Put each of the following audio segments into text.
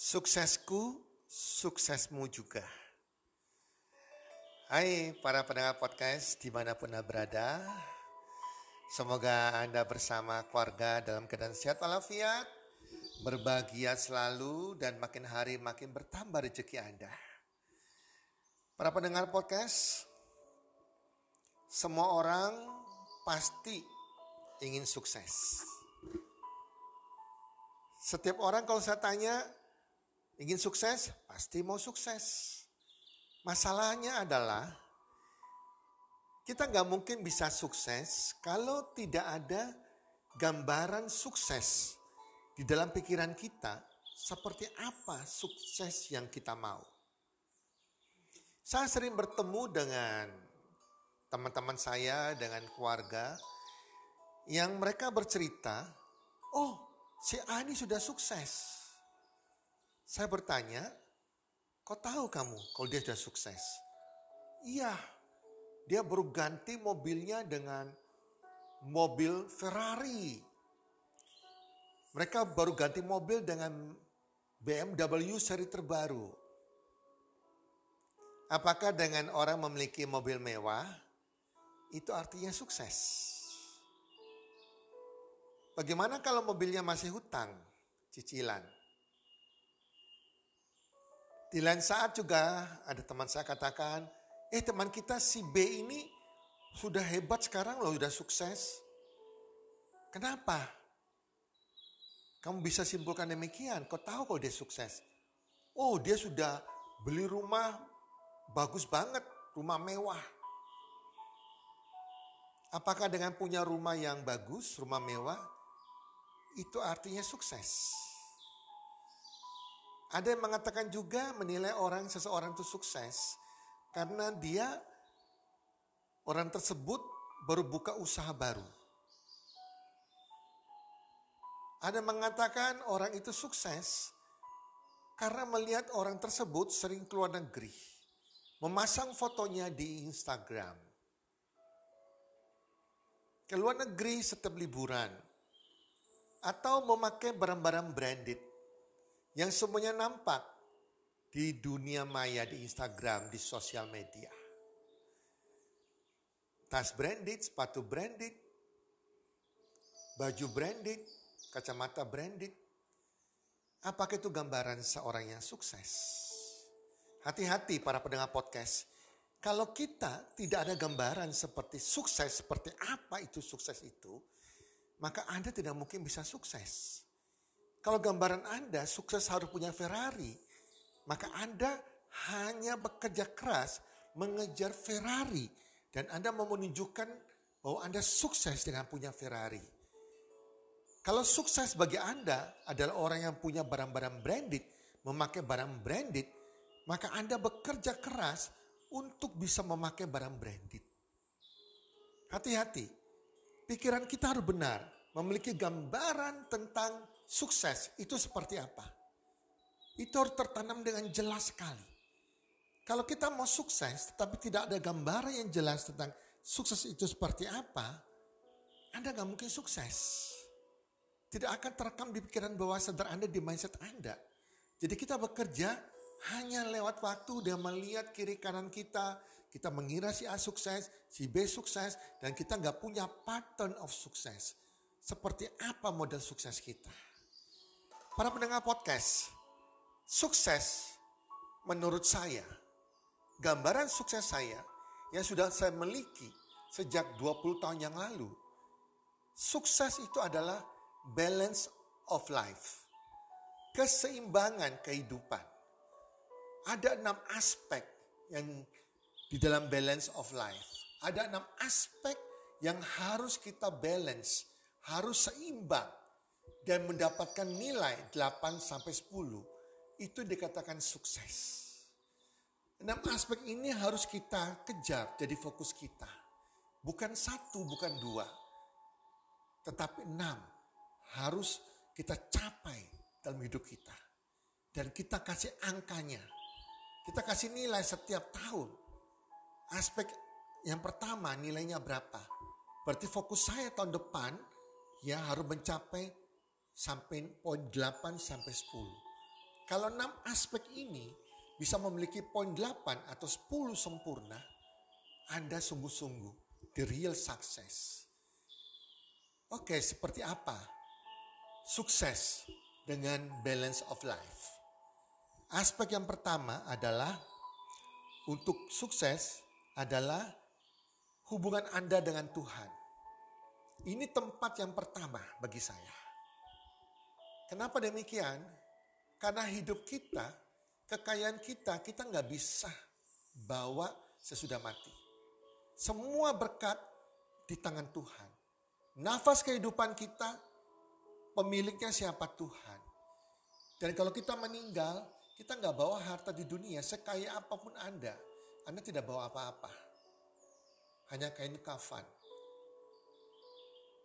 Suksesku, suksesmu juga. Hai para pendengar podcast di mana pun Anda berada. Semoga Anda bersama keluarga dalam keadaan sehat walafiat, berbahagia selalu dan makin hari makin bertambah rezeki Anda. Para pendengar podcast, semua orang pasti ingin sukses. Setiap orang kalau saya tanya, Ingin sukses? Pasti mau sukses. Masalahnya adalah kita nggak mungkin bisa sukses kalau tidak ada gambaran sukses di dalam pikiran kita seperti apa sukses yang kita mau. Saya sering bertemu dengan teman-teman saya, dengan keluarga yang mereka bercerita, oh si Ani sudah sukses. Saya bertanya, kau tahu kamu kalau dia sudah sukses? Iya, dia baru ganti mobilnya dengan mobil Ferrari. Mereka baru ganti mobil dengan BMW seri terbaru. Apakah dengan orang memiliki mobil mewah itu artinya sukses? Bagaimana kalau mobilnya masih hutang, cicilan? Di lain saat juga ada teman saya katakan, eh teman kita si B ini sudah hebat sekarang loh, sudah sukses. Kenapa? Kamu bisa simpulkan demikian, kau tahu kalau dia sukses. Oh dia sudah beli rumah bagus banget, rumah mewah. Apakah dengan punya rumah yang bagus, rumah mewah, itu artinya sukses? Ada yang mengatakan juga menilai orang seseorang itu sukses karena dia orang tersebut baru buka usaha baru. Ada mengatakan orang itu sukses karena melihat orang tersebut sering keluar negeri, memasang fotonya di Instagram. Keluar negeri setiap liburan atau memakai barang-barang branded yang semuanya nampak di dunia maya, di Instagram, di sosial media. Tas branded, sepatu branded, baju branded, kacamata branded. Apakah itu gambaran seorang yang sukses? Hati-hati para pendengar podcast. Kalau kita tidak ada gambaran seperti sukses, seperti apa itu sukses itu, maka Anda tidak mungkin bisa sukses. Kalau gambaran Anda sukses harus punya Ferrari, maka Anda hanya bekerja keras mengejar Ferrari dan Anda mau menunjukkan bahwa Anda sukses dengan punya Ferrari. Kalau sukses bagi Anda adalah orang yang punya barang-barang branded, memakai barang branded, maka Anda bekerja keras untuk bisa memakai barang branded. Hati-hati, pikiran kita harus benar, memiliki gambaran tentang sukses itu seperti apa? Itu harus tertanam dengan jelas sekali. Kalau kita mau sukses tetapi tidak ada gambaran yang jelas tentang sukses itu seperti apa, Anda gak mungkin sukses. Tidak akan terekam di pikiran bawah sadar Anda, di mindset Anda. Jadi kita bekerja hanya lewat waktu dia melihat kiri kanan kita, kita mengira si A sukses, si B sukses, dan kita nggak punya pattern of sukses. Seperti apa model sukses kita? Para pendengar podcast, sukses menurut saya, gambaran sukses saya yang sudah saya miliki sejak 20 tahun yang lalu. Sukses itu adalah balance of life. Keseimbangan kehidupan ada enam aspek yang di dalam balance of life. Ada enam aspek yang harus kita balance, harus seimbang dan mendapatkan nilai 8 sampai 10. Itu dikatakan sukses. Enam aspek ini harus kita kejar jadi fokus kita. Bukan satu, bukan dua. Tetapi enam harus kita capai dalam hidup kita. Dan kita kasih angkanya kita kasih nilai setiap tahun. Aspek yang pertama nilainya berapa? Berarti fokus saya tahun depan ya harus mencapai sampai poin 8 sampai 10. Kalau 6 aspek ini bisa memiliki poin 8 atau 10 sempurna, Anda sungguh-sungguh the real success. Oke, seperti apa? Sukses dengan balance of life. Aspek yang pertama adalah untuk sukses adalah hubungan Anda dengan Tuhan. Ini tempat yang pertama bagi saya. Kenapa demikian? Karena hidup kita, kekayaan kita, kita nggak bisa bawa sesudah mati. Semua berkat di tangan Tuhan. Nafas kehidupan kita, pemiliknya siapa Tuhan. Dan kalau kita meninggal, kita nggak bawa harta di dunia, sekaya apa pun Anda, Anda tidak bawa apa-apa. Hanya kain kafan.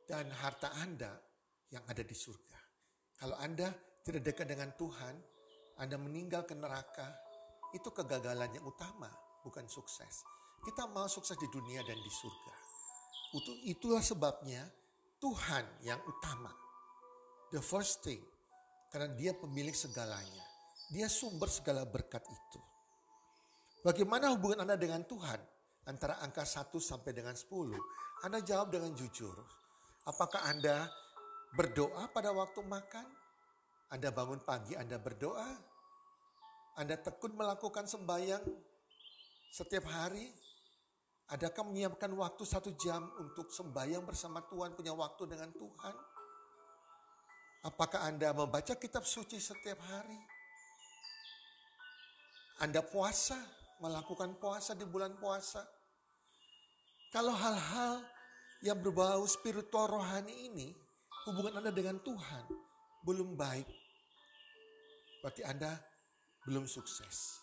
Dan harta Anda yang ada di surga. Kalau Anda tidak dekat dengan Tuhan, Anda meninggal ke neraka, itu kegagalan yang utama, bukan sukses. Kita mau sukses di dunia dan di surga. Itulah sebabnya Tuhan yang utama. The first thing. Karena dia pemilik segalanya. Dia sumber segala berkat itu. Bagaimana hubungan Anda dengan Tuhan? Antara angka 1 sampai dengan 10. Anda jawab dengan jujur. Apakah Anda berdoa pada waktu makan? Anda bangun pagi, Anda berdoa? Anda tekun melakukan sembahyang setiap hari? Adakah menyiapkan waktu satu jam untuk sembahyang bersama Tuhan, punya waktu dengan Tuhan? Apakah Anda membaca kitab suci setiap hari? Anda puasa, melakukan puasa di bulan puasa. Kalau hal-hal yang berbau spiritual rohani ini, hubungan Anda dengan Tuhan belum baik. Berarti Anda belum sukses.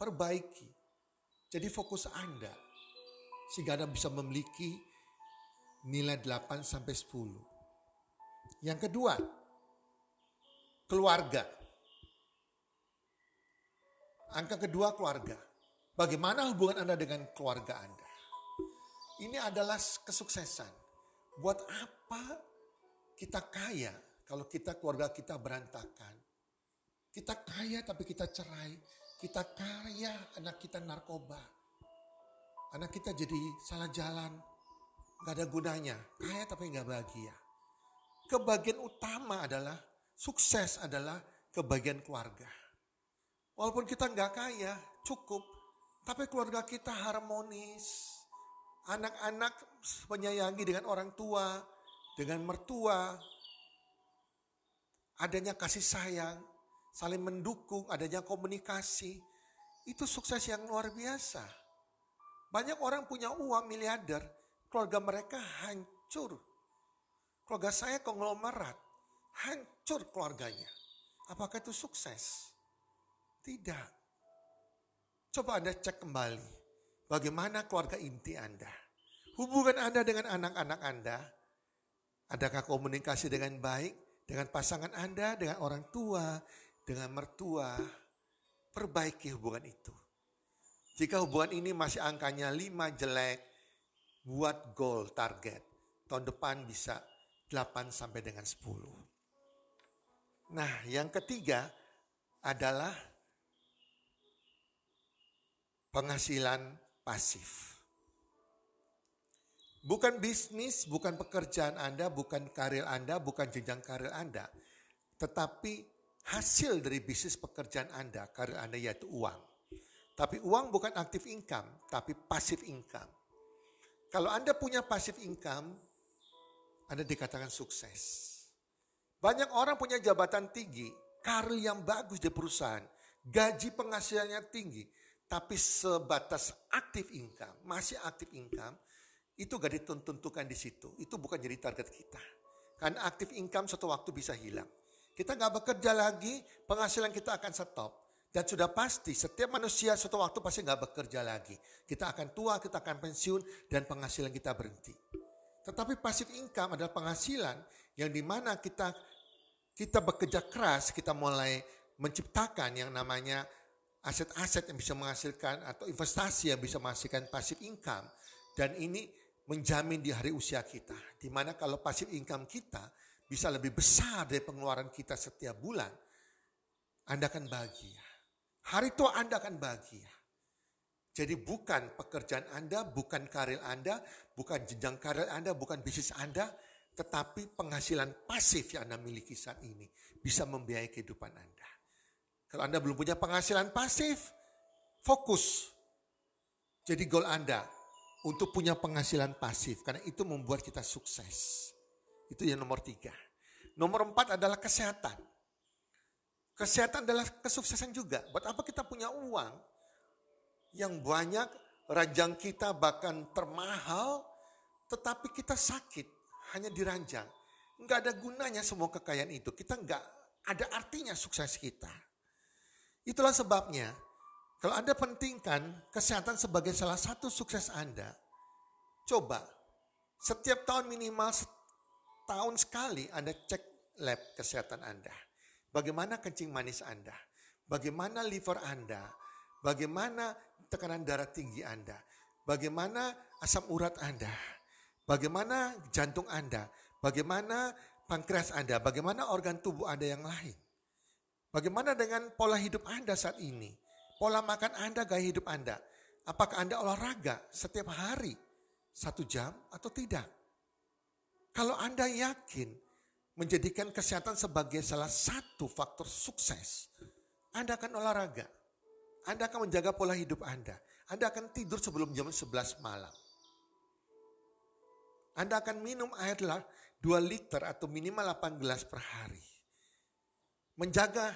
Perbaiki. Jadi fokus Anda. Sehingga Anda bisa memiliki nilai 8 sampai 10. Yang kedua, keluarga. Angka kedua keluarga. Bagaimana hubungan Anda dengan keluarga Anda? Ini adalah kesuksesan. Buat apa kita kaya kalau kita keluarga kita berantakan? Kita kaya tapi kita cerai. Kita kaya anak kita narkoba. Anak kita jadi salah jalan. Gak ada gunanya. Kaya tapi gak bahagia. Kebagian utama adalah sukses adalah kebagian keluarga. Walaupun kita nggak kaya, cukup. Tapi keluarga kita harmonis. Anak-anak menyayangi dengan orang tua, dengan mertua. Adanya kasih sayang, saling mendukung, adanya komunikasi. Itu sukses yang luar biasa. Banyak orang punya uang miliarder, keluarga mereka hancur. Keluarga saya konglomerat, hancur keluarganya. Apakah itu sukses? Tidak. Coba Anda cek kembali. Bagaimana keluarga inti Anda? Hubungan Anda dengan anak-anak Anda? Adakah komunikasi dengan baik dengan pasangan Anda, dengan orang tua, dengan mertua? Perbaiki hubungan itu. Jika hubungan ini masih angkanya 5 jelek, buat goal target. Tahun depan bisa 8 sampai dengan 10. Nah, yang ketiga adalah penghasilan pasif. Bukan bisnis, bukan pekerjaan Anda, bukan karir Anda, bukan jenjang karir Anda. Tetapi hasil dari bisnis pekerjaan Anda, karir Anda yaitu uang. Tapi uang bukan aktif income, tapi pasif income. Kalau Anda punya pasif income, Anda dikatakan sukses. Banyak orang punya jabatan tinggi, karir yang bagus di perusahaan, gaji penghasilannya tinggi, tapi sebatas aktif income, masih aktif income, itu gak ditentukan di situ. Itu bukan jadi target kita. Karena aktif income suatu waktu bisa hilang. Kita gak bekerja lagi, penghasilan kita akan stop. Dan sudah pasti setiap manusia suatu waktu pasti gak bekerja lagi. Kita akan tua, kita akan pensiun, dan penghasilan kita berhenti. Tetapi passive income adalah penghasilan yang di mana kita kita bekerja keras, kita mulai menciptakan yang namanya aset-aset yang bisa menghasilkan atau investasi yang bisa menghasilkan passive income. Dan ini menjamin di hari usia kita. Di mana kalau passive income kita bisa lebih besar dari pengeluaran kita setiap bulan, Anda akan bahagia. Hari tua Anda akan bahagia. Jadi bukan pekerjaan Anda, bukan karir Anda, bukan jenjang karir Anda, bukan bisnis Anda, tetapi penghasilan pasif yang Anda miliki saat ini bisa membiayai kehidupan Anda. Kalau Anda belum punya penghasilan pasif, fokus. Jadi goal Anda untuk punya penghasilan pasif. Karena itu membuat kita sukses. Itu yang nomor tiga. Nomor empat adalah kesehatan. Kesehatan adalah kesuksesan juga. Buat apa kita punya uang yang banyak, ranjang kita bahkan termahal, tetapi kita sakit, hanya diranjang. Enggak ada gunanya semua kekayaan itu. Kita enggak ada artinya sukses kita. Itulah sebabnya kalau Anda pentingkan kesehatan sebagai salah satu sukses Anda, coba setiap tahun minimal tahun sekali Anda cek lab kesehatan Anda. Bagaimana kencing manis Anda? Bagaimana liver Anda? Bagaimana tekanan darah tinggi Anda? Bagaimana asam urat Anda? Bagaimana jantung Anda? Bagaimana pankreas Anda? Bagaimana organ tubuh Anda yang lain? Bagaimana dengan pola hidup Anda saat ini? Pola makan Anda, gaya hidup Anda. Apakah Anda olahraga setiap hari? Satu jam atau tidak? Kalau Anda yakin menjadikan kesehatan sebagai salah satu faktor sukses, Anda akan olahraga. Anda akan menjaga pola hidup Anda. Anda akan tidur sebelum jam 11 malam. Anda akan minum air 2 liter atau minimal 8 gelas per hari menjaga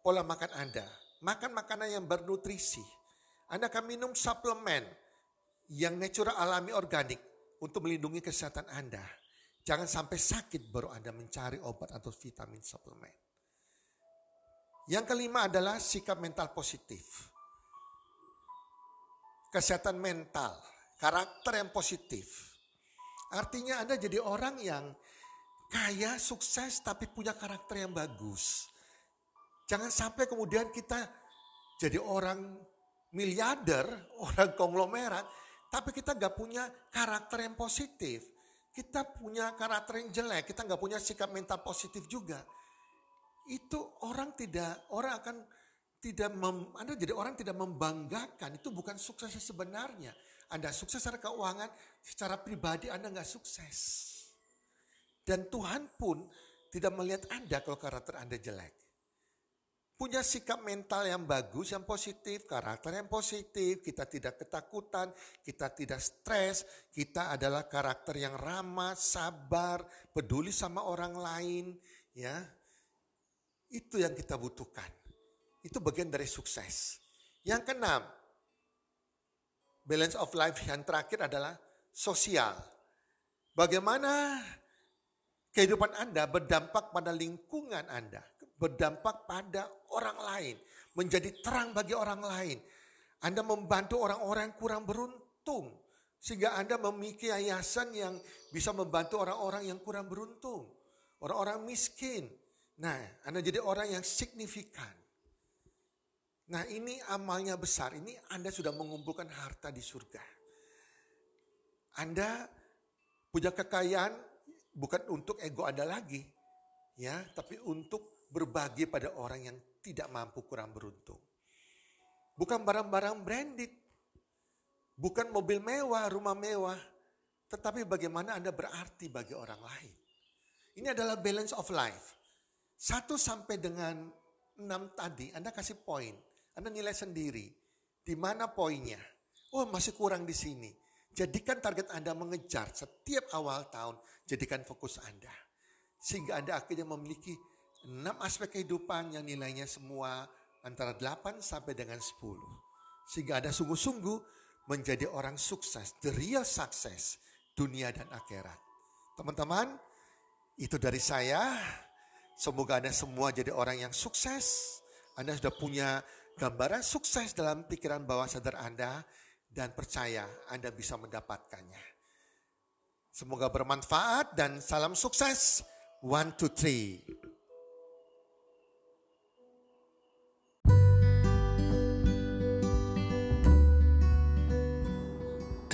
pola makan Anda. Makan makanan yang bernutrisi. Anda akan minum suplemen yang natural alami organik untuk melindungi kesehatan Anda. Jangan sampai sakit baru Anda mencari obat atau vitamin suplemen. Yang kelima adalah sikap mental positif. Kesehatan mental, karakter yang positif. Artinya Anda jadi orang yang kaya, sukses, tapi punya karakter yang bagus. Jangan sampai kemudian kita jadi orang miliarder, orang konglomerat, tapi kita gak punya karakter yang positif. Kita punya karakter yang jelek, kita gak punya sikap mental positif juga. Itu orang tidak, orang akan tidak, mem, Anda jadi orang tidak membanggakan, itu bukan suksesnya sebenarnya. Anda sukses secara keuangan, secara pribadi Anda gak sukses. Dan Tuhan pun tidak melihat Anda kalau karakter Anda jelek punya sikap mental yang bagus, yang positif, karakter yang positif, kita tidak ketakutan, kita tidak stres, kita adalah karakter yang ramah, sabar, peduli sama orang lain, ya. Itu yang kita butuhkan. Itu bagian dari sukses. Yang keenam, balance of life yang terakhir adalah sosial. Bagaimana kehidupan Anda berdampak pada lingkungan Anda berdampak pada orang lain, menjadi terang bagi orang lain. Anda membantu orang-orang yang kurang beruntung, sehingga Anda memiliki yayasan yang bisa membantu orang-orang yang kurang beruntung, orang-orang miskin. Nah, Anda jadi orang yang signifikan. Nah, ini amalnya besar. Ini Anda sudah mengumpulkan harta di surga. Anda punya kekayaan bukan untuk ego Anda lagi, ya, tapi untuk berbagi pada orang yang tidak mampu kurang beruntung. Bukan barang-barang branded, Bukan mobil mewah, rumah mewah, tetapi bagaimana Anda berarti bagi orang lain. Ini adalah balance of life. Satu sampai dengan enam tadi, Anda kasih poin. Anda nilai sendiri. Di mana poinnya? Oh masih kurang di sini. Jadikan target Anda mengejar setiap awal tahun. Jadikan fokus Anda. Sehingga Anda akhirnya memiliki enam aspek kehidupan yang nilainya semua antara 8 sampai dengan 10. Sehingga Anda sungguh-sungguh menjadi orang sukses. The real success dunia dan akhirat. Teman-teman, itu dari saya. Semoga Anda semua jadi orang yang sukses. Anda sudah punya gambaran sukses dalam pikiran bawah sadar Anda dan percaya Anda bisa mendapatkannya. Semoga bermanfaat dan salam sukses. One, two, three.